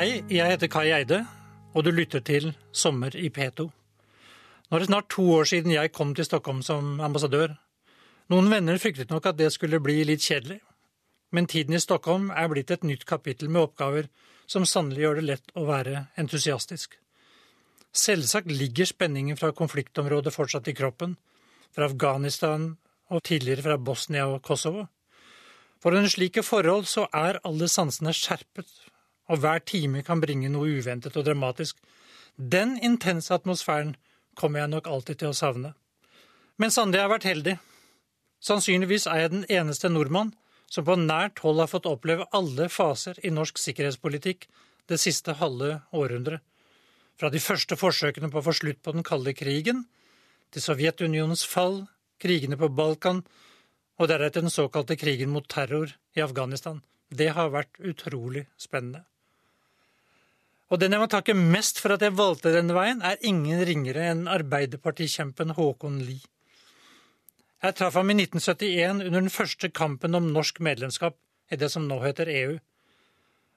Hei, jeg heter Kai Eide, og du lytter til Sommer i P2. Nå er det snart to år siden jeg kom til Stockholm som ambassadør. Noen venner fryktet nok at det skulle bli litt kjedelig. Men tiden i Stockholm er blitt et nytt kapittel med oppgaver som sannelig gjør det lett å være entusiastisk. Selvsagt ligger spenningen fra konfliktområdet fortsatt i kroppen, fra Afghanistan og tidligere fra Bosnia og Kosovo. For under slike forhold så er alle sansene skjerpet, og hver time kan bringe noe uventet og dramatisk. Den intense atmosfæren kommer jeg nok alltid til å savne. Men sannelig har jeg vært heldig. Sannsynligvis er jeg den eneste nordmann som på nært hold har fått oppleve alle faser i norsk sikkerhetspolitikk det siste halve århundret. Fra de første forsøkene på å få slutt på den kalde krigen, til Sovjetunionens fall, krigene på Balkan og deretter den såkalte krigen mot terror i Afghanistan. Det har vært utrolig spennende. Og den jeg må takke mest for at jeg valgte denne veien, er ingen ringere enn arbeiderpartikjempen Håkon Lie. Jeg traff ham i 1971 under den første kampen om norsk medlemskap i det som nå heter EU.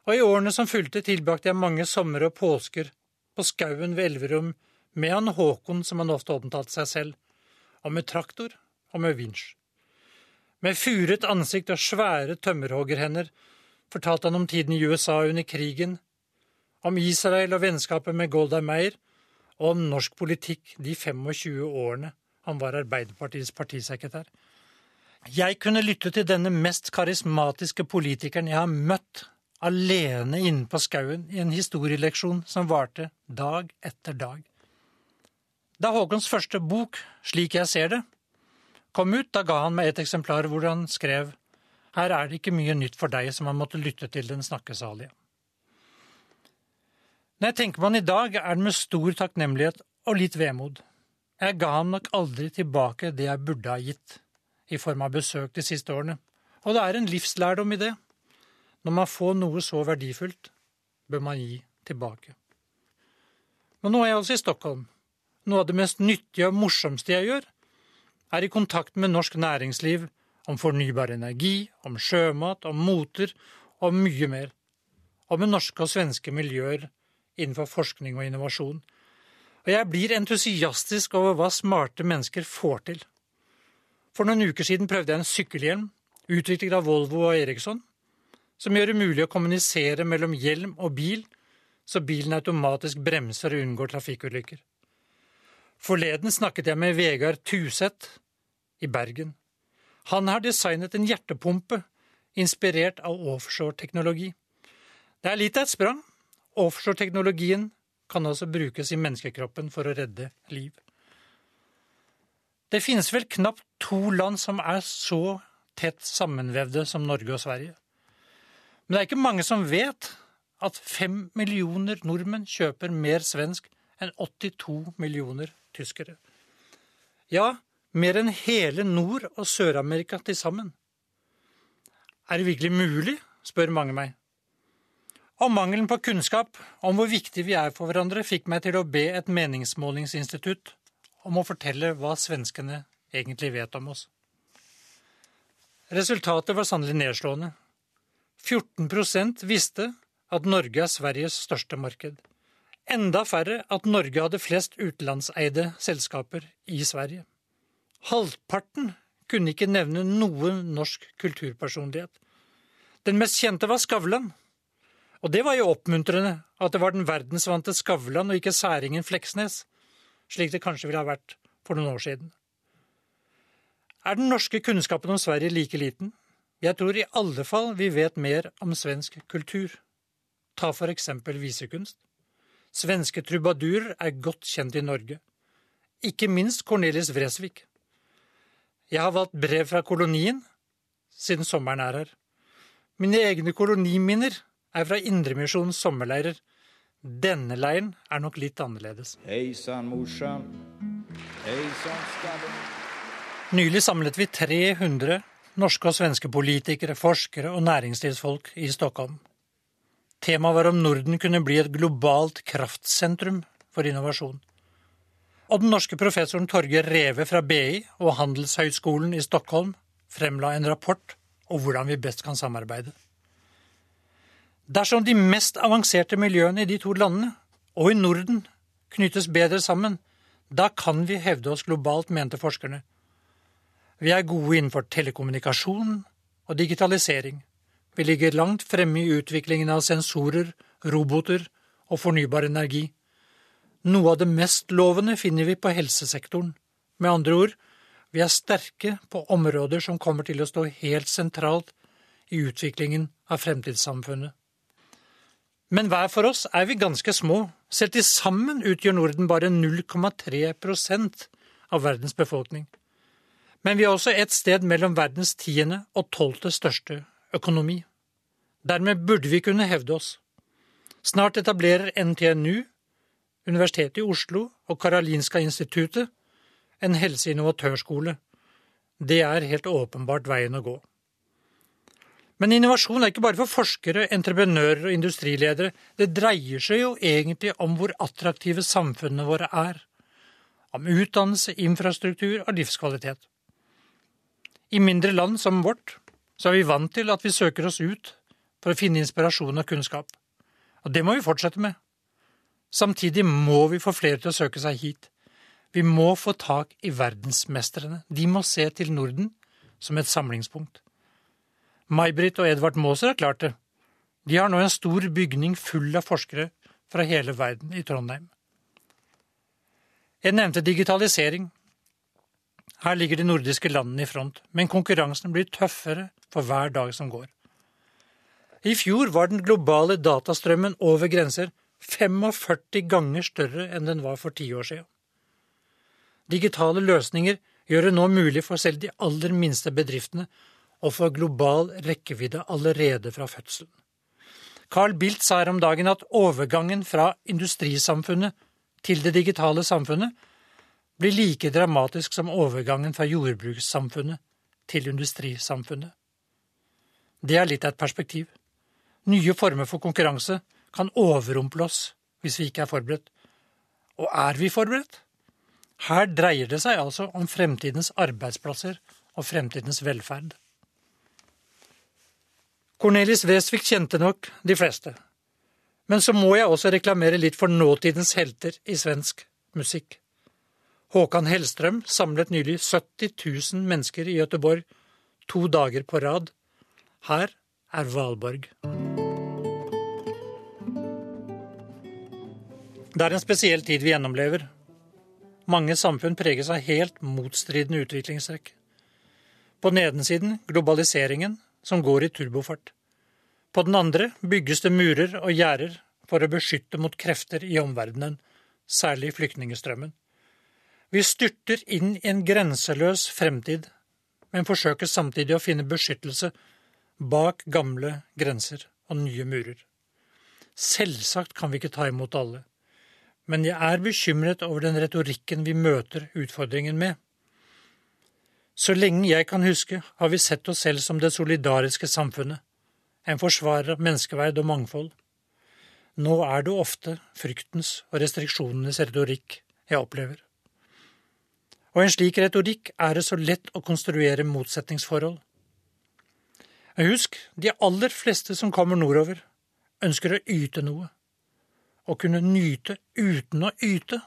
Og i årene som fulgte, tilbrakte jeg mange somre og påsker på skauen ved Elverum med han Håkon, som han ofte omtalte seg selv, og med traktor og med vinsj. Med furet ansikt og svære tømmerhoggerhender fortalte han om tiden i USA under krigen, om Israel og vennskapet med Golda Meir, og om norsk politikk de 25 årene han var Arbeiderpartiets partisekretær. Jeg kunne lytte til denne mest karismatiske politikeren jeg har møtt, alene inne på skauen i en historieleksjon som varte dag etter dag. Da Håkons første bok, Slik jeg ser det, kom ut, da ga han meg et eksemplar hvor han skrev Her er det ikke mye nytt for deg som har måttet lytte til den snakkesalige. Når jeg tenker på han i dag, er det med stor takknemlighet og litt vemod. Jeg ga ham nok aldri tilbake det jeg burde ha gitt, i form av besøk de siste årene, og det er en livslærdom i det. Når man får noe så verdifullt, bør man gi tilbake. Men nå er jeg altså i Stockholm. Noe av det mest nyttige og morsomste jeg gjør, er i kontakt med norsk næringsliv om fornybar energi, om sjømat, om moter og mye mer. Og med norske og svenske miljøer innenfor forskning og innovasjon. Og jeg blir entusiastisk over hva smarte mennesker får til. For noen uker siden prøvde jeg en sykkelhjelm, utviklet av Volvo og Eriksson, som gjør det mulig å kommunisere mellom hjelm og bil, så bilen automatisk bremser og unngår trafikkulykker. Forleden snakket jeg med Vegard Tuseth i Bergen. Han har designet en hjertepumpe inspirert av offshore-teknologi. Det er litt av et sprang, Offshore-teknologien kan altså brukes i menneskekroppen for å redde liv. Det finnes vel knapt to land som er så tett sammenvevde som Norge og Sverige. Men det er ikke mange som vet at fem millioner nordmenn kjøper mer svensk enn 82 millioner tyskere. Ja, mer enn hele Nord- og Sør-Amerika til sammen. Er det virkelig mulig, spør mange meg. Og mangelen på kunnskap om hvor viktig vi er for hverandre, fikk meg til å be et meningsmålingsinstitutt om å fortelle hva svenskene egentlig vet om oss. Resultatet var sannelig nedslående. 14% visste at Norge er Sveriges største marked. Enda færre at Norge hadde flest utenlandseide selskaper i Sverige. Halvparten kunne ikke nevne noen norsk kulturpersonlighet. Den mest kjente var Skavlan, og det var jo oppmuntrende at det var den verdensvante Skavlan og ikke særingen Fleksnes, slik det kanskje ville ha vært for noen år siden. Er den norske kunnskapen om Sverige like liten? Jeg tror i alle fall vi vet mer om svensk kultur. Ta for eksempel visekunst. Svenske trubadurer er godt kjent i Norge. Ikke minst Cornelis Vresvik. Jeg har valgt brev fra kolonien, siden sommeren er her. Mine egne koloniminner er fra Indremisjonens sommerleirer. Denne leiren er nok litt annerledes. Hei sann, morsan. Hei sann, skallen. Nylig samlet vi 300 norske og svenske politikere, forskere og næringslivsfolk i Stockholm. Temaet var om Norden kunne bli et globalt kraftsentrum for innovasjon. Og den norske professoren Torgeir Reve fra BI og Handelshøyskolen i Stockholm fremla en rapport om hvordan vi best kan samarbeide. Dersom de mest avanserte miljøene i de to landene, og i Norden, knyttes bedre sammen, da kan vi hevde oss globalt, mente forskerne. Vi er gode innenfor telekommunikasjon og digitalisering. Vi ligger langt fremme i utviklingen av sensorer, roboter og fornybar energi. Noe av det mest lovende finner vi på helsesektoren. Med andre ord, vi er sterke på områder som kommer til å stå helt sentralt i utviklingen av fremtidssamfunnet. Men hver for oss er vi ganske små. Selv til sammen utgjør Norden bare 0,3 av verdens befolkning. Men vi er også et sted mellom verdens tiende og tolvte største økonomi. Dermed burde vi kunne hevde oss. Snart etablerer NTNU, Universitetet i Oslo og Karolinska instituttet en helseinnovatørskole. Det er helt åpenbart veien å gå. Men innovasjon er ikke bare for forskere, entreprenører og industriledere. Det dreier seg jo egentlig om hvor attraktive samfunnene våre er. Om utdannelse, infrastruktur og livskvalitet. I mindre land som vårt så er vi vant til at vi søker oss ut for å finne inspirasjon og kunnskap. Og det må vi fortsette med. Samtidig må vi få flere til å søke seg hit. Vi må få tak i verdensmestrene. De må se til Norden som et samlingspunkt. May-Britt og Edvard Maaser har klart det. De har nå en stor bygning full av forskere fra hele verden i Trondheim. Jeg nevnte digitalisering. Her ligger de nordiske landene i front, men konkurransen blir tøffere for hver dag som går. I fjor var den globale datastrømmen over grenser 45 ganger større enn den var for ti år siden. Digitale løsninger gjør det nå mulig for selv de aller minste bedriftene og for global rekkevidde allerede fra fødselen. Carl Bildt sa her om dagen at overgangen fra industrisamfunnet til det digitale samfunnet blir like dramatisk som overgangen fra jordbrukssamfunnet til industrisamfunnet. Det er litt av et perspektiv. Nye former for konkurranse kan overrumple oss hvis vi ikke er forberedt. Og er vi forberedt? Her dreier det seg altså om fremtidens arbeidsplasser og fremtidens velferd. Cornelis Westvik kjente nok de fleste. Men så må jeg også reklamere litt for nåtidens helter i svensk musikk. Håkan Hellstrøm samlet nylig 70 000 mennesker i Gøteborg to dager på rad. Her er Valborg. Det er en spesiell tid vi gjennomlever. Mange samfunn preges av helt motstridende utviklingstrekk. På nedensiden globaliseringen, som går i turbofart. På den andre bygges det murer og gjerder for å beskytte mot krefter i omverdenen, særlig flyktningestrømmen. Vi styrter inn i en grenseløs fremtid, men forsøker samtidig å finne beskyttelse bak gamle grenser og nye murer. Selvsagt kan vi ikke ta imot alle, men jeg er bekymret over den retorikken vi møter utfordringen med. Så lenge jeg kan huske, har vi sett oss selv som det solidariske samfunnet, en forsvarer av menneskeverd og mangfold. Nå er det ofte fryktens og restriksjonenes retorikk jeg opplever. Og en slik retorikk er det så lett å konstruere motsetningsforhold. Husk, de aller fleste som kommer nordover, ønsker å yte noe. Å kunne nyte uten å yte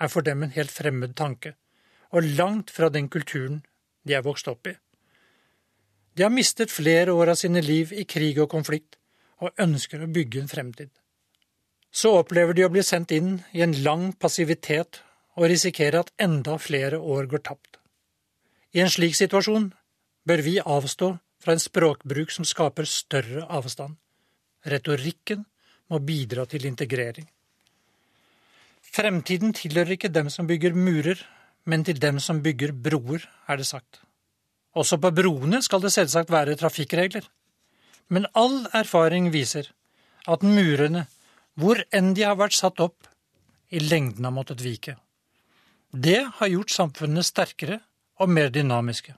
er for dem en helt fremmed tanke, og langt fra den kulturen de er vokst opp i. De har mistet flere år av sine liv i krig og konflikt, og ønsker å bygge en fremtid. Så opplever de å bli sendt inn i en lang passivitet og risikere at enda flere år går tapt. I en slik situasjon bør vi avstå fra en språkbruk som skaper større avstand. Retorikken må bidra til integrering. Fremtiden tilhører ikke dem som bygger murer, men til dem som bygger broer, er det sagt. Også på broene skal det selvsagt være trafikkregler. Men all erfaring viser at murene, hvor enn de har vært satt opp, i lengden har måttet vike. Det har gjort samfunnene sterkere og mer dynamiske.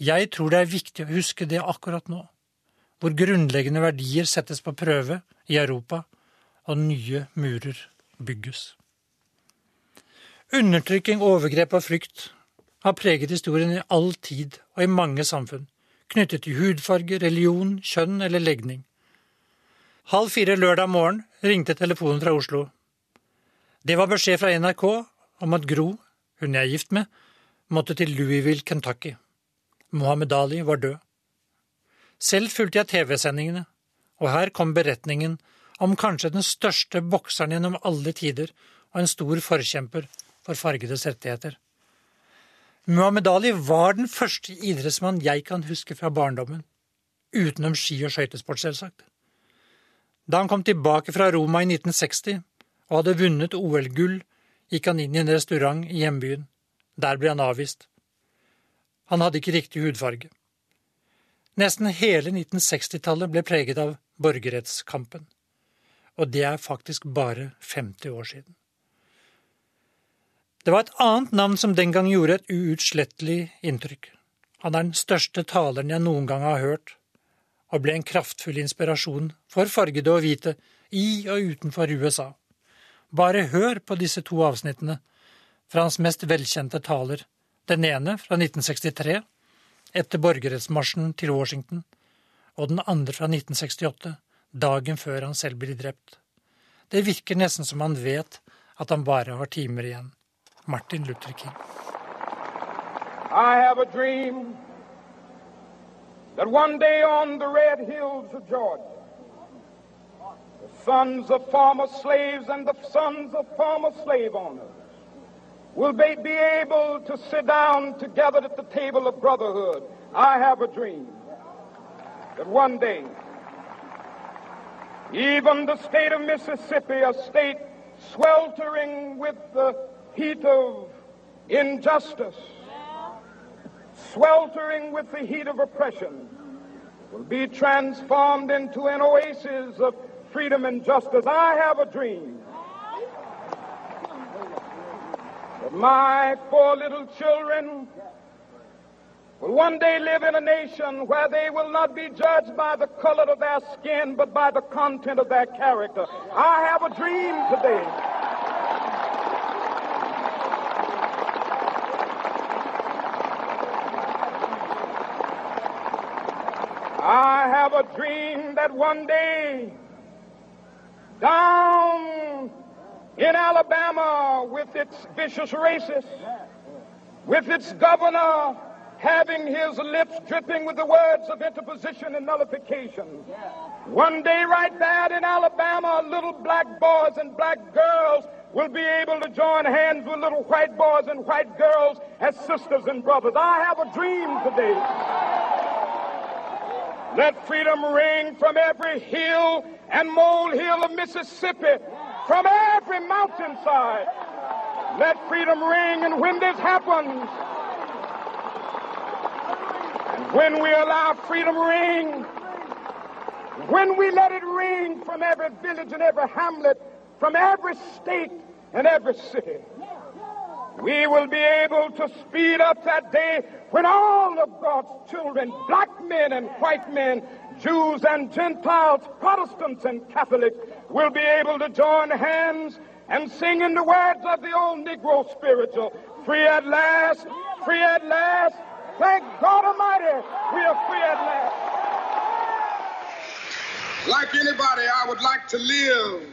Jeg tror det er viktig å huske det akkurat nå, hvor grunnleggende verdier settes på prøve i Europa og nye murer bygges. Undertrykking, overgrep og frykt har preget historien i all tid og i mange samfunn, knyttet til hudfarge, religion, kjønn eller legning. Halv fire lørdag morgen ringte telefonen fra Oslo. Det var beskjed fra NRK om at Gro, hun jeg er gift med, måtte til Louisville, Kentucky. Mohammed Ali var død. Selv fulgte jeg TV-sendingene, og her kom beretningen om kanskje den største bokseren gjennom alle tider og en stor forkjemper for fargedes rettigheter. Muhammed Ali var den første idrettsmann jeg kan huske fra barndommen, utenom ski og skøytesport, selvsagt. Da han kom tilbake fra Roma i 1960 og hadde vunnet OL-gull, gikk han inn i en restaurant i hjembyen. Der ble han avvist. Han hadde ikke riktig hudfarge. Nesten hele 1960-tallet ble preget av borgerrettskampen. Og det er faktisk bare 50 år siden. Det var et annet navn som den gang gjorde et uutslettelig inntrykk. Han er den største taleren jeg noen gang har hørt, og ble en kraftfull inspirasjon for fargede og hvite i og utenfor USA. Bare hør på disse to avsnittene fra hans mest velkjente taler, den ene fra 1963, etter borgerrettsmarsjen til Washington, og den andre fra 1968, dagen før han selv blir drept. Det virker nesten som han vet at han bare har timer igjen. Martin Luther King. I have a dream that one day on the red hills of Georgia, the sons of former slaves and the sons of former slave owners will be, be able to sit down together at the table of brotherhood. I have a dream that one day, even the state of Mississippi, a state sweltering with the heat of injustice, sweltering with the heat of oppression, will be transformed into an oasis of freedom and justice. I have a dream that my four little children will one day live in a nation where they will not be judged by the color of their skin, but by the content of their character. I have a dream today. A dream that one day, down in Alabama, with its vicious racists, with its governor having his lips dripping with the words of interposition and nullification. One day, right there in Alabama, little black boys and black girls will be able to join hands with little white boys and white girls as sisters and brothers. I have a dream today. Let freedom ring from every hill and molehill of Mississippi, from every mountainside. Let freedom ring, and when this happens, and when we allow freedom ring, when we let it ring from every village and every hamlet, from every state and every city, we will be able to speed up that day when all of God's children, black men and white men, Jews and Gentiles, Protestants and Catholics, will be able to join hands and sing in the words of the old Negro spiritual, free at last, free at last. Thank God Almighty, we are free at last. Like anybody, I would like to live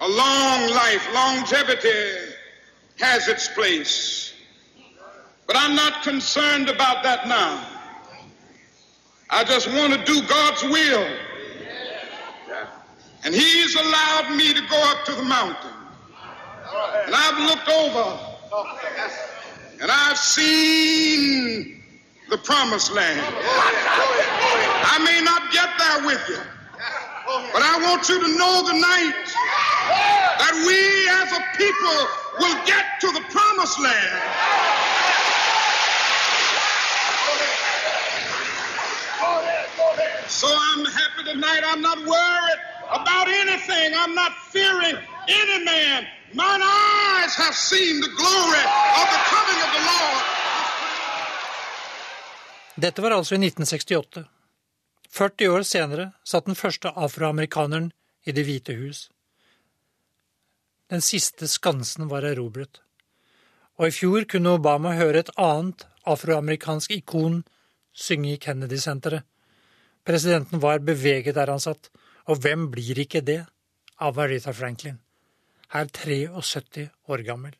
a long life, longevity has its place. But I'm not concerned about that now. I just want to do God's will. And He's allowed me to go up to the mountain. And I've looked over and I've seen the promised land. I may not get there with you, but I want you to know tonight that we as a people will get to the promised land. So I'm happy tonight. I'm not worried about anything. I'm not fearing any man. Mine eyes have seen the glory of the coming of the Lord. Dette var altså i 1968. 40 år senere satt den første afroamerikaneren i Det hvite hus. Den siste skansen var erobret. Og i fjor kunne Obama høre et annet afroamerikansk ikon synge i Kennedy-senteret. Presidenten var beveget der han satt, Og hvem blir ikke det av Aretha Franklin, her 73 år gammel?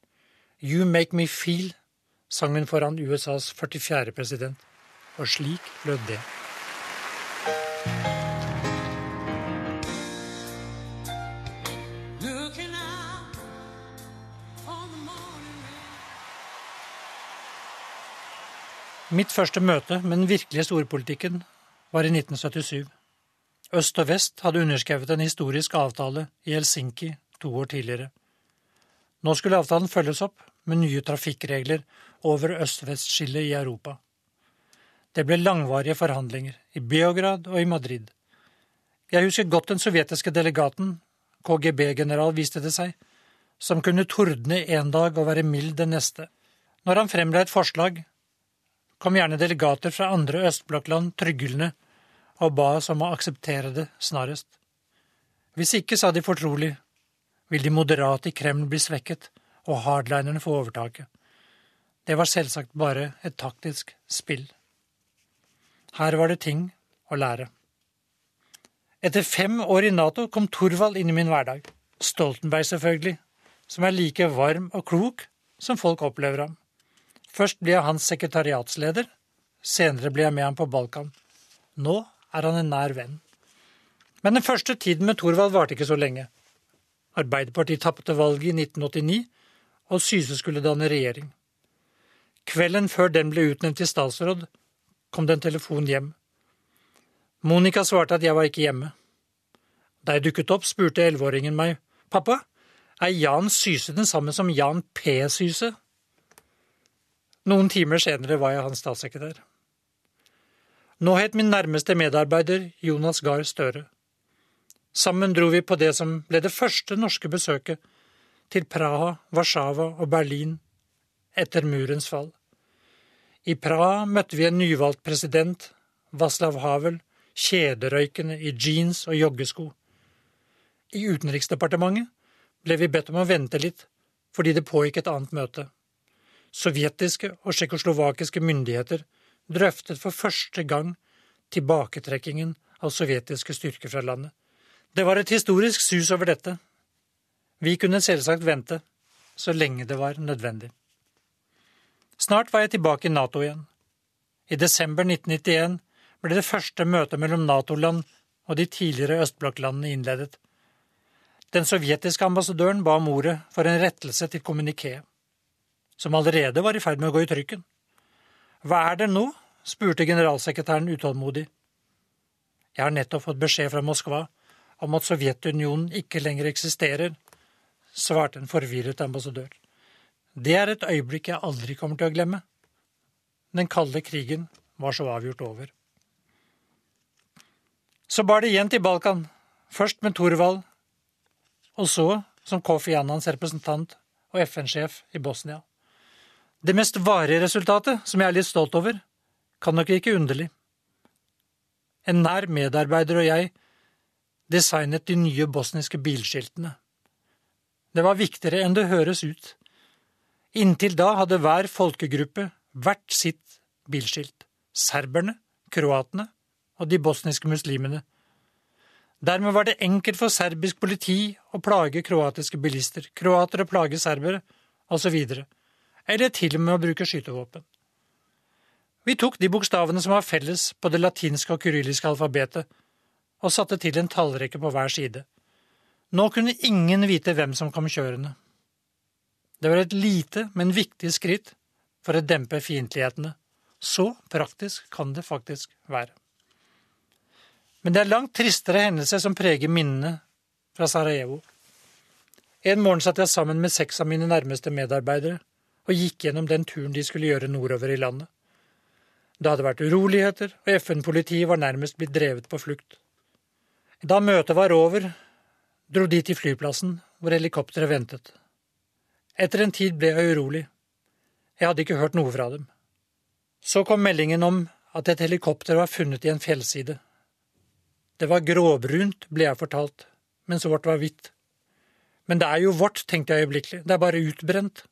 You Make Me Feel sang hun foran USAs 44. president, og slik lød det. Mitt første møte med den virkelige storpolitikken var i 1977. Øst og vest hadde underskrevet en historisk avtale i Helsinki to år tidligere. Nå skulle avtalen følges opp med nye trafikkregler over øst-vest-skillet i Europa. Det ble langvarige forhandlinger i Beograd og i Madrid. Jeg husker godt den sovjetiske delegaten, KGB-general viste det seg, som kunne tordne en dag og være mild den neste. Når han fremla et forslag, kom gjerne delegater fra andre østblokkland tryglende og ba oss om å akseptere det snarest. Hvis ikke, sa de fortrolig, vil de moderate i Kreml bli svekket og hardlinerne få overtaket. Det var selvsagt bare et taktisk spill. Her var det ting å lære. Etter fem år i Nato kom Thorvald inn i min hverdag. Stoltenberg, selvfølgelig, som er like varm og klok som folk opplever ham. Først ble jeg hans sekretariatsleder, senere ble jeg med ham på Balkan. Nå er han en nær venn. Men den første tiden med Thorvald varte ikke så lenge. Arbeiderpartiet tapte valget i 1989, og Syse skulle danne regjering. Kvelden før den ble utnevnt til statsråd, kom det en telefon hjem. Monica svarte at jeg var ikke hjemme. Da jeg dukket opp, spurte elleveåringen meg, pappa, er Jan Syse den samme som Jan P. Syse? Noen timer senere var jeg hans statssekretær. Nå het min nærmeste medarbeider Jonas Gahr Støre. Sammen dro vi på det som ble det første norske besøket til Praha, Warszawa og Berlin etter murens fall. I Praha møtte vi en nyvalgt president, Vaslav Havel, kjederøykende i jeans og joggesko. I Utenriksdepartementet ble vi bedt om å vente litt fordi det pågikk et annet møte. Sovjetiske og tsjekkoslovakiske myndigheter drøftet for første gang tilbaketrekkingen av sovjetiske styrker fra landet. Det var et historisk sus over dette. Vi kunne selvsagt vente, så lenge det var nødvendig. Snart var jeg tilbake i Nato igjen. I desember 1991 ble det første møtet mellom Nato-land og de tidligere østblokklandene innledet. Den sovjetiske ambassadøren ba om ordet for en rettelse til kommuniké, som allerede var i ferd med å gå i trykken. Hva er det nå? spurte generalsekretæren utålmodig. Jeg har nettopp fått beskjed fra Moskva om at Sovjetunionen ikke lenger eksisterer, svarte en forvirret ambassadør. Det er et øyeblikk jeg aldri kommer til å glemme. Den kalde krigen var så avgjort over. Så bar det igjen til Balkan, først med Thorvald, og så som Kofi Annans representant og FN-sjef i Bosnia. Det mest varige resultatet, som jeg er litt stolt over, kan nok ikke underlig. En nær medarbeider og jeg designet de nye bosniske bilskiltene. Det var viktigere enn det høres ut. Inntil da hadde hver folkegruppe hvert sitt bilskilt. Serberne, kroatene og de bosniske muslimene. Dermed var det enkelt for serbisk politi å plage kroatiske bilister, kroatere plage serbere, osv., eller til og med å bruke skytevåpen. Vi tok de bokstavene som var felles på det latinske og kyrilliske alfabetet, og satte til en tallrekke på hver side. Nå kunne ingen vite hvem som kom kjørende. Det var et lite, men viktig skritt for å dempe fiendtlighetene. Så praktisk kan det faktisk være. Men det er langt tristere hendelser som preger minnene fra Sarajevo. En morgen satt jeg sammen med seks av mine nærmeste medarbeidere og gikk gjennom den turen de skulle gjøre nordover i landet. Det hadde vært uroligheter, og FN-politiet var nærmest blitt drevet på flukt. Da møtet var over, dro de til flyplassen, hvor helikopteret ventet. Etter en tid ble jeg urolig. Jeg hadde ikke hørt noe fra dem. Så kom meldingen om at et helikopter var funnet i en fjellside. Det var gråbrunt, ble jeg fortalt, mens vårt var hvitt. Men det er jo vårt, tenkte jeg øyeblikkelig, det er bare utbrent.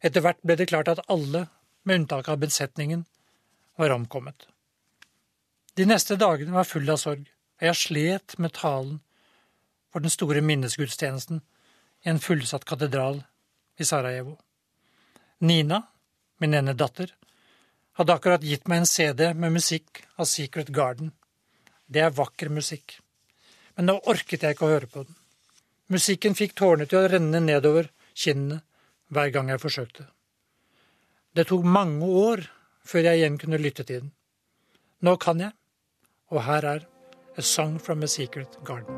Etter hvert ble det klart at alle, med unntak av besetningen, var omkommet. De neste dagene var fulle av sorg. og jeg slet med talen for den store minnesgudstjenesten i en fullsatt katedral i Sarajevo. Nina, min ene datter, hadde akkurat gitt meg en CD med musikk av Secret Garden. Det er vakker musikk. Men nå orket jeg ikke å høre på den. Musikken fikk tårene til å renne nedover kinnene hver gang jeg forsøkte. Det tok mange år før jeg igjen kunne lytte til den. Nå kan jeg, og her er A Song from a Secret Garden.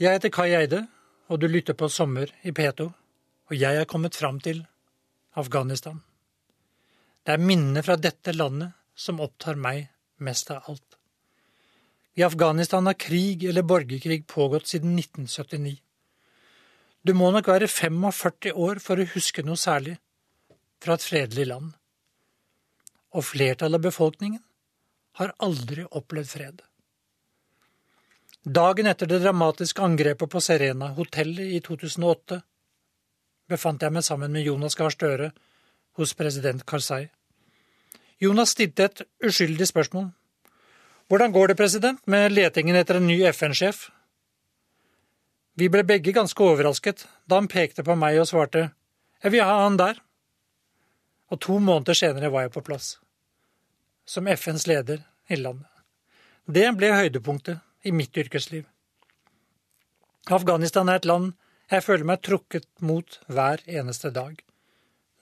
Jeg heter Kai Eide, og du lytter på Sommer i P2, og jeg er kommet fram til Afghanistan. Det er minnene fra dette landet som opptar meg mest av alt. I Afghanistan har krig eller borgerkrig pågått siden 1979. Du må nok være 45 år for å huske noe særlig fra et fredelig land. Og flertallet av befolkningen har aldri opplevd fred. Dagen etter det dramatiske angrepet på Serena, hotellet i 2008, befant jeg meg sammen med Jonas Gahr Støre hos president Karzai. Jonas stilte et uskyldig spørsmål. Hvordan går det, president, med letingen etter en ny FN-sjef? Vi ble begge ganske overrasket da han pekte på meg og svarte jeg vil ha han der. Og to måneder senere var jeg på plass. Som FNs leder i landet. Det ble høydepunktet i mitt yrkesliv. Afghanistan er et land jeg føler meg trukket mot hver eneste dag.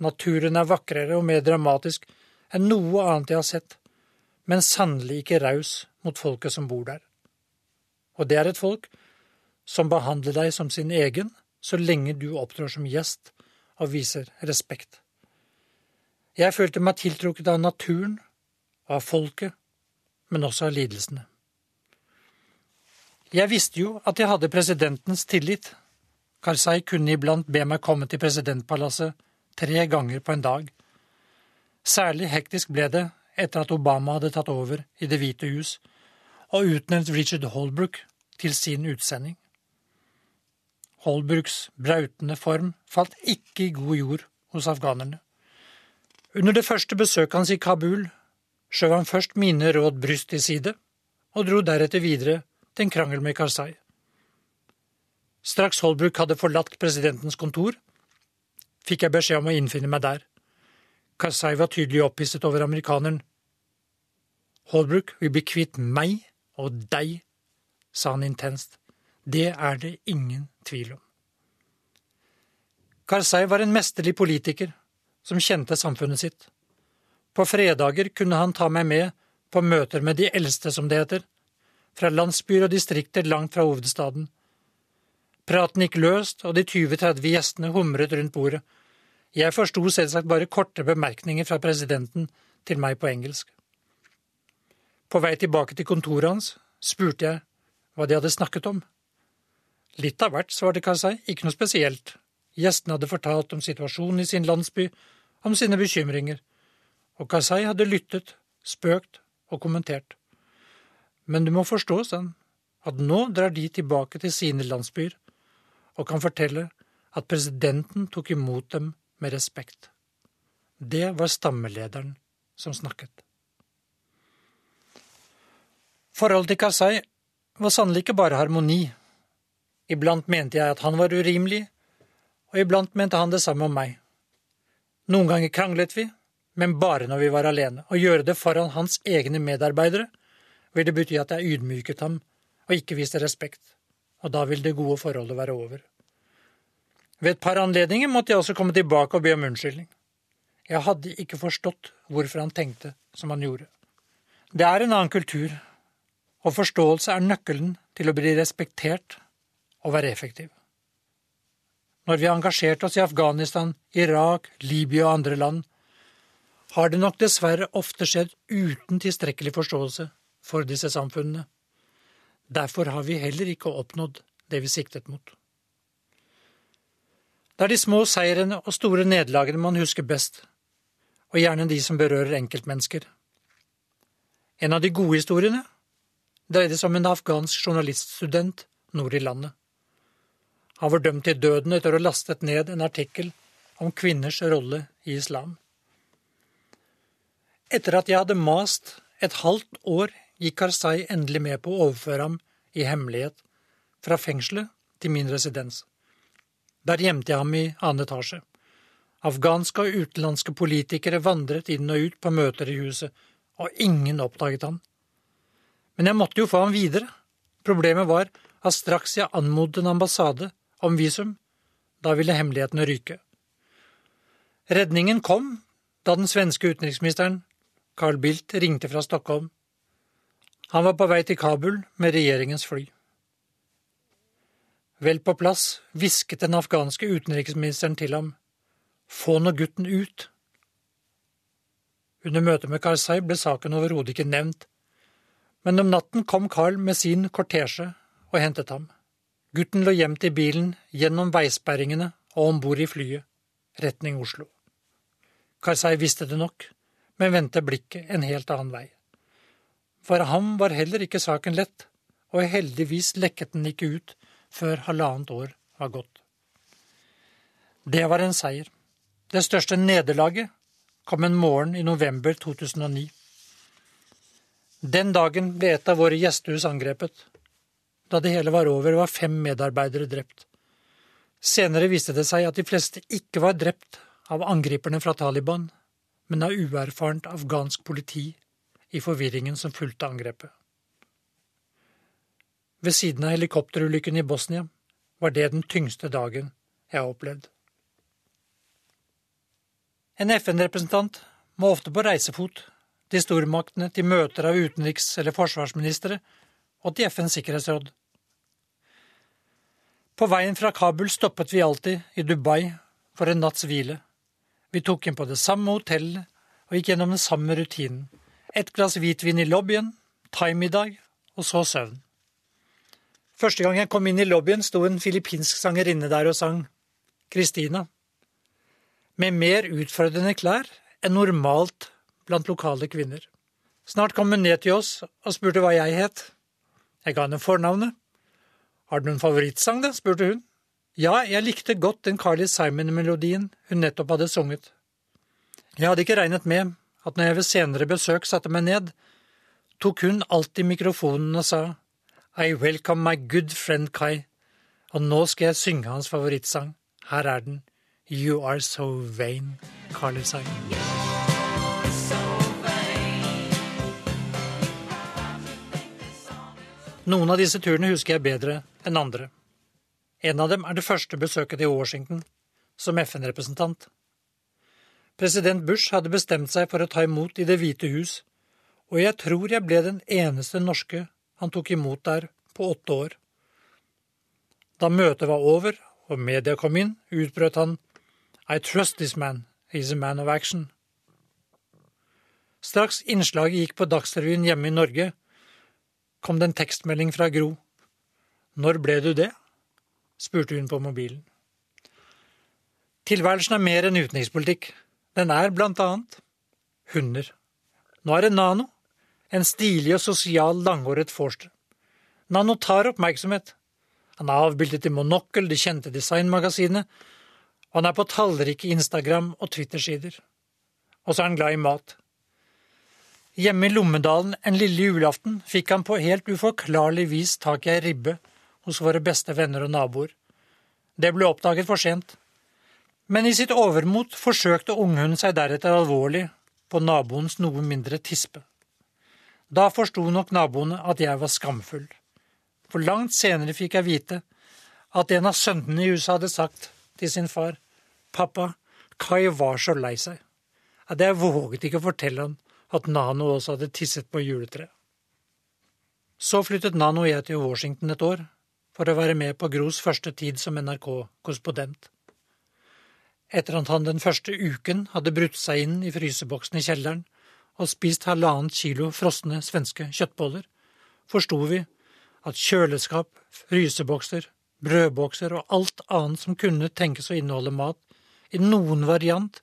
Naturen er vakrere og mer dramatisk enn noe annet jeg har sett, men sannelig ikke raus mot folket som bor der. Og det er et folk som behandler deg som sin egen så lenge du opptrår som gjest og viser respekt. Jeg følte meg tiltrukket av naturen, av folket, men også av lidelsene. Jeg visste jo at jeg hadde presidentens tillit. Karzai kunne iblant be meg komme til presidentpalasset tre ganger på en dag. Særlig hektisk ble det etter at Obama hadde tatt over i Det hvite hus og utnevnt Richard Holbrook til sin utsending. Holbrooks brautende form falt ikke i god jord hos afghanerne. Under det første besøket hans i Kabul skjøv han først mine råd bryst til side, og dro deretter videre til en krangel med Karzai. Straks Holbrook hadde forlatt presidentens kontor, fikk jeg beskjed om å innfinne meg der. Karzai var tydelig opphisset over amerikaneren. Holbrook vil bli kvitt meg og deg, sa han intenst. Det er det ingen tvil om. Karzai var en mesterlig politiker som kjente samfunnet sitt. På fredager kunne han ta meg med på møter med de eldste, som det heter, fra landsbyer og distrikter langt fra hovedstaden. Praten gikk løst, og de 20–30 gjestene humret rundt bordet. Jeg forsto selvsagt bare korte bemerkninger fra presidenten til meg på engelsk. På vei tilbake til kontoret hans spurte jeg hva de hadde snakket om. Litt av hvert, svarte Karzai, ikke noe spesielt. Gjestene hadde fortalt om situasjonen i sin landsby, om sine bekymringer, og Karzai hadde lyttet, spøkt og kommentert. Men du må forstå, sa han, at nå drar de tilbake til sine landsbyer og kan fortelle at presidenten tok imot dem med respekt. Det var stammelederen som snakket. Forholdet til Karzai var sannelig ikke bare harmoni. Iblant mente jeg at han var urimelig, og iblant mente han det samme om meg. Noen ganger kranglet vi, men bare når vi var alene. Å gjøre det foran hans egne medarbeidere vil det bety at jeg ydmyket ham og ikke viste respekt, og da vil det gode forholdet være over. Ved et par anledninger måtte jeg også komme tilbake og be om unnskyldning. Jeg hadde ikke forstått hvorfor han tenkte som han gjorde. Det er en annen kultur, og forståelse er nøkkelen til å bli respektert og være effektiv. Når vi har engasjert oss i Afghanistan, Irak, Libya og andre land, har det nok dessverre ofte skjedd uten tilstrekkelig forståelse for disse samfunnene. Derfor har vi heller ikke oppnådd det vi siktet mot. Det er de små seirene og store nederlagene man husker best, og gjerne de som berører enkeltmennesker. En av de gode historiene dreide seg om en afghansk journaliststudent nord i landet. Han var dømt til døden etter å ha lastet ned en artikkel om kvinners rolle i islam. Etter at jeg hadde mast et halvt år, gikk Karzai endelig med på å overføre ham i hemmelighet fra fengselet til min residens. Der gjemte jeg ham i annen etasje. Afghanske og utenlandske politikere vandret inn og ut på møter i huset, og ingen oppdaget han. Men jeg måtte jo få ham videre. Problemet var at straks jeg anmodet en ambassade om visum, da ville hemmelighetene ryke. Redningen kom da den svenske utenriksministeren Carl Bildt ringte fra Stockholm. Han var på vei til Kabul med regjeringens fly. Vel på plass hvisket den afghanske utenriksministeren til ham. Få nå gutten ut. Under møtet med Karzai ble saken overhodet ikke nevnt, men om natten kom Carl med sin kortesje og hentet ham. Gutten lå gjemt i bilen gjennom veisperringene og om bord i flyet, retning Oslo. Karzai visste det nok, men vendte blikket en helt annen vei. For ham var heller ikke saken lett, og heldigvis lekket den ikke ut før halvannet år var gått. Det var en seier. Det største nederlaget kom en morgen i november 2009. Den dagen ble et av våre gjestehus angrepet. Da det hele var over, var fem medarbeidere drept. Senere viste det seg at de fleste ikke var drept av angriperne fra Taliban, men av uerfarent afghansk politi i forvirringen som fulgte angrepet. Ved siden av helikopterulykken i Bosnia var det den tyngste dagen jeg har opplevd. En FN-representant må ofte på reisefot til stormaktene, til møter av utenriks- eller forsvarsministre og til FNs sikkerhetsråd. På veien fra Kabul stoppet vi alltid i Dubai for en natts hvile. Vi tok inn på det samme hotellet og gikk gjennom den samme rutinen. Et glass hvitvin i lobbyen, thaimiddag og så søvn. Første gang jeg kom inn i lobbyen, sto en filippinsk sangerinne der og sang Christina med mer utfordrende klær enn normalt blant lokale kvinner. Snart kom hun ned til oss og spurte hva jeg het. Jeg ga henne fornavnet. Har du noen favorittsang, da? spurte hun. Ja, jeg likte godt den Carly Simon-melodien hun nettopp hadde sunget. Jeg hadde ikke regnet med at når jeg ved senere besøk satte meg ned, tok hun alltid mikrofonen og sa I welcome my good friend Kai, og nå skal jeg synge hans favorittsang. Her er den. You are so vain, Carly Simon. Noen av disse turene husker jeg bedre enn andre. En av dem er det første besøket til Washington som FN-representant. President Bush hadde bestemt seg for å ta imot i Det hvite hus, og jeg tror jeg ble den eneste norske han tok imot der på åtte år. Da møtet var over og media kom inn, utbrøt han I trust this man, he's a man of action. Straks innslaget gikk på Dagsrevyen hjemme i Norge, kom det en tekstmelding fra Gro. Når ble du det? spurte hun på mobilen. Tilværelsen er mer enn utenrikspolitikk. Den er blant annet hunder. Nå er det Nano, en stilig og sosial langhåret forster. Nano tar oppmerksomhet. Han er avbildet i Monokkel, det kjente designmagasinet, og han er på tallrike Instagram- og Twitter-sider. Og så er han glad i mat. Hjemme i Lommedalen en lille julaften fikk han på helt uforklarlig vis tak i ei ribbe hos våre beste venner og naboer. Det ble oppdaget for sent. Men i sitt overmot forsøkte unghunden seg deretter alvorlig på naboens noe mindre tispe. Da forsto nok naboene at jeg var skamfull. For langt senere fikk jeg vite at en av sønnene i huset hadde sagt til sin far, pappa, Kai var så lei seg at jeg våget ikke fortelle han at Nano også hadde tisset på juletreet. Så flyttet Nano og jeg til Washington et år for å være med på Gros første tid som NRK-korrespondent. Etter at han den første uken hadde brutt seg inn i fryseboksen i kjelleren og spist halvannet kilo frosne svenske kjøttboller, forsto vi at kjøleskap, frysebokser, brødbokser og alt annet som kunne tenkes å inneholde mat, i noen variant,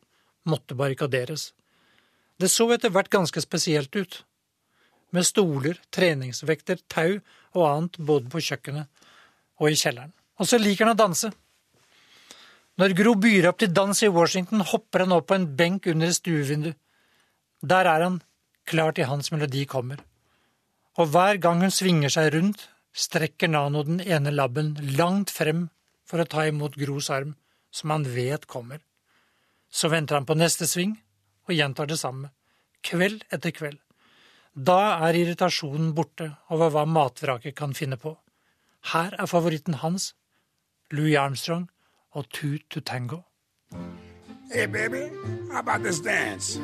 måtte barrikaderes. Det så etter hvert ganske spesielt ut, med stoler, treningsvekter, tau og annet både på kjøkkenet og i kjelleren. Og så liker han å danse. Når Gro byr opp til dans i Washington, hopper han opp på en benk under et stuevindu. Der er han, klar til hans melodi kommer. Og hver gang hun svinger seg rundt, strekker Nano den ene labben langt frem for å ta imot Gros arm, som han vet kommer. Så venter han på neste sving og gjentar det samme, kveld etter kveld. Da er irritasjonen borte over hva matvraket kan finne på. Her er favoritten hans, Louis Armstrong og Toot to Tango. Hey, baby, how about this dance?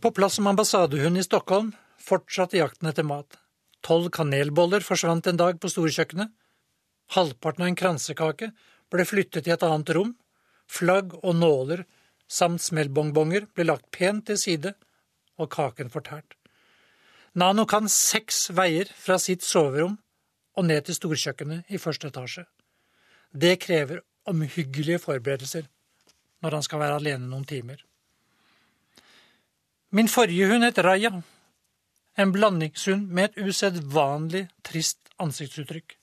På plass som ambassadehund i Stockholm fortsatte jakten etter mat. Tolv kanelboller forsvant en dag på storkjøkkenet. Halvparten av en kransekake ble flyttet i et annet rom. Flagg og nåler samt smellbongbonger ble lagt pent til side, og kaken fortært. Nano kan seks veier fra sitt soverom og ned til storkjøkkenet i første etasje. Det krever omhyggelige forberedelser når han skal være alene noen timer. Min forrige hund het Raja, en blandingshund med et usedvanlig trist ansiktsuttrykk.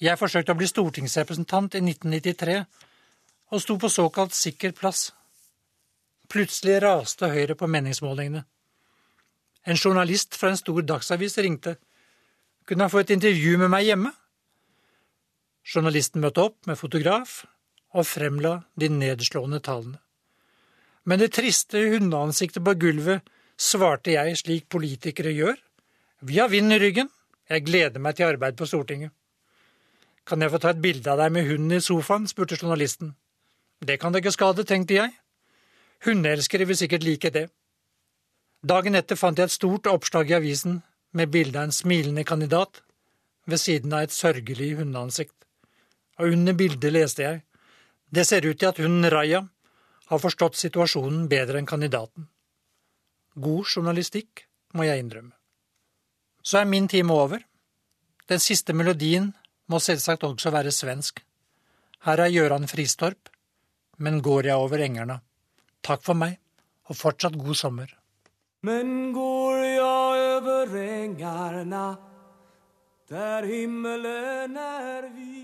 Jeg forsøkte å bli stortingsrepresentant i 1993 og sto på såkalt sikker plass. Plutselig raste Høyre på meningsmålingene. En journalist fra en stor dagsavis ringte. Kunne han få et intervju med meg hjemme? Journalisten møtte opp med fotograf og fremla de nedslående tallene. Men det triste hundeansiktet på gulvet svarte jeg slik politikere gjør. Vi har vind i ryggen. Jeg gleder meg til arbeid på Stortinget. Kan jeg få ta et bilde av deg med hunden i sofaen? spurte journalisten. Det kan det ikke skade, tenkte jeg. Hundeelskere vil sikkert like det. Dagen etter fant jeg et stort oppslag i avisen med bilde av en smilende kandidat ved siden av et sørgelig hundeansikt. Og under bildet leste jeg Det ser ut til at hunden Raja har forstått situasjonen bedre enn kandidaten. God journalistikk, må jeg innrømme. Så er min time over. Den siste melodien må selvsagt også være svensk. Her er Gøran Fristorp, men går jeg over engerna. Takk for meg, og fortsatt god sommer. Men går jeg over engarna der himmelen er vid